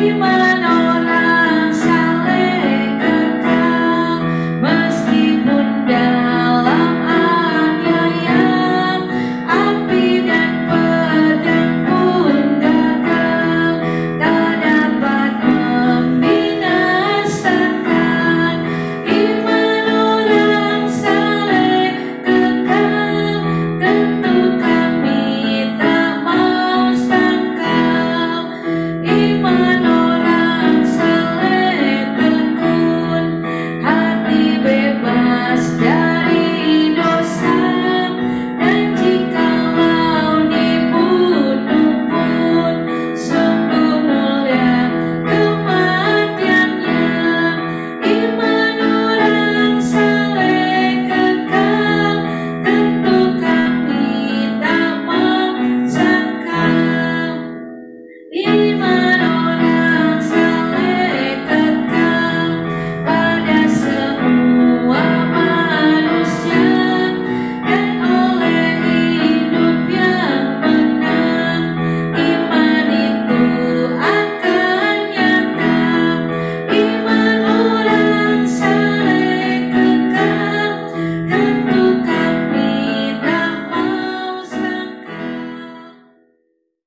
cima.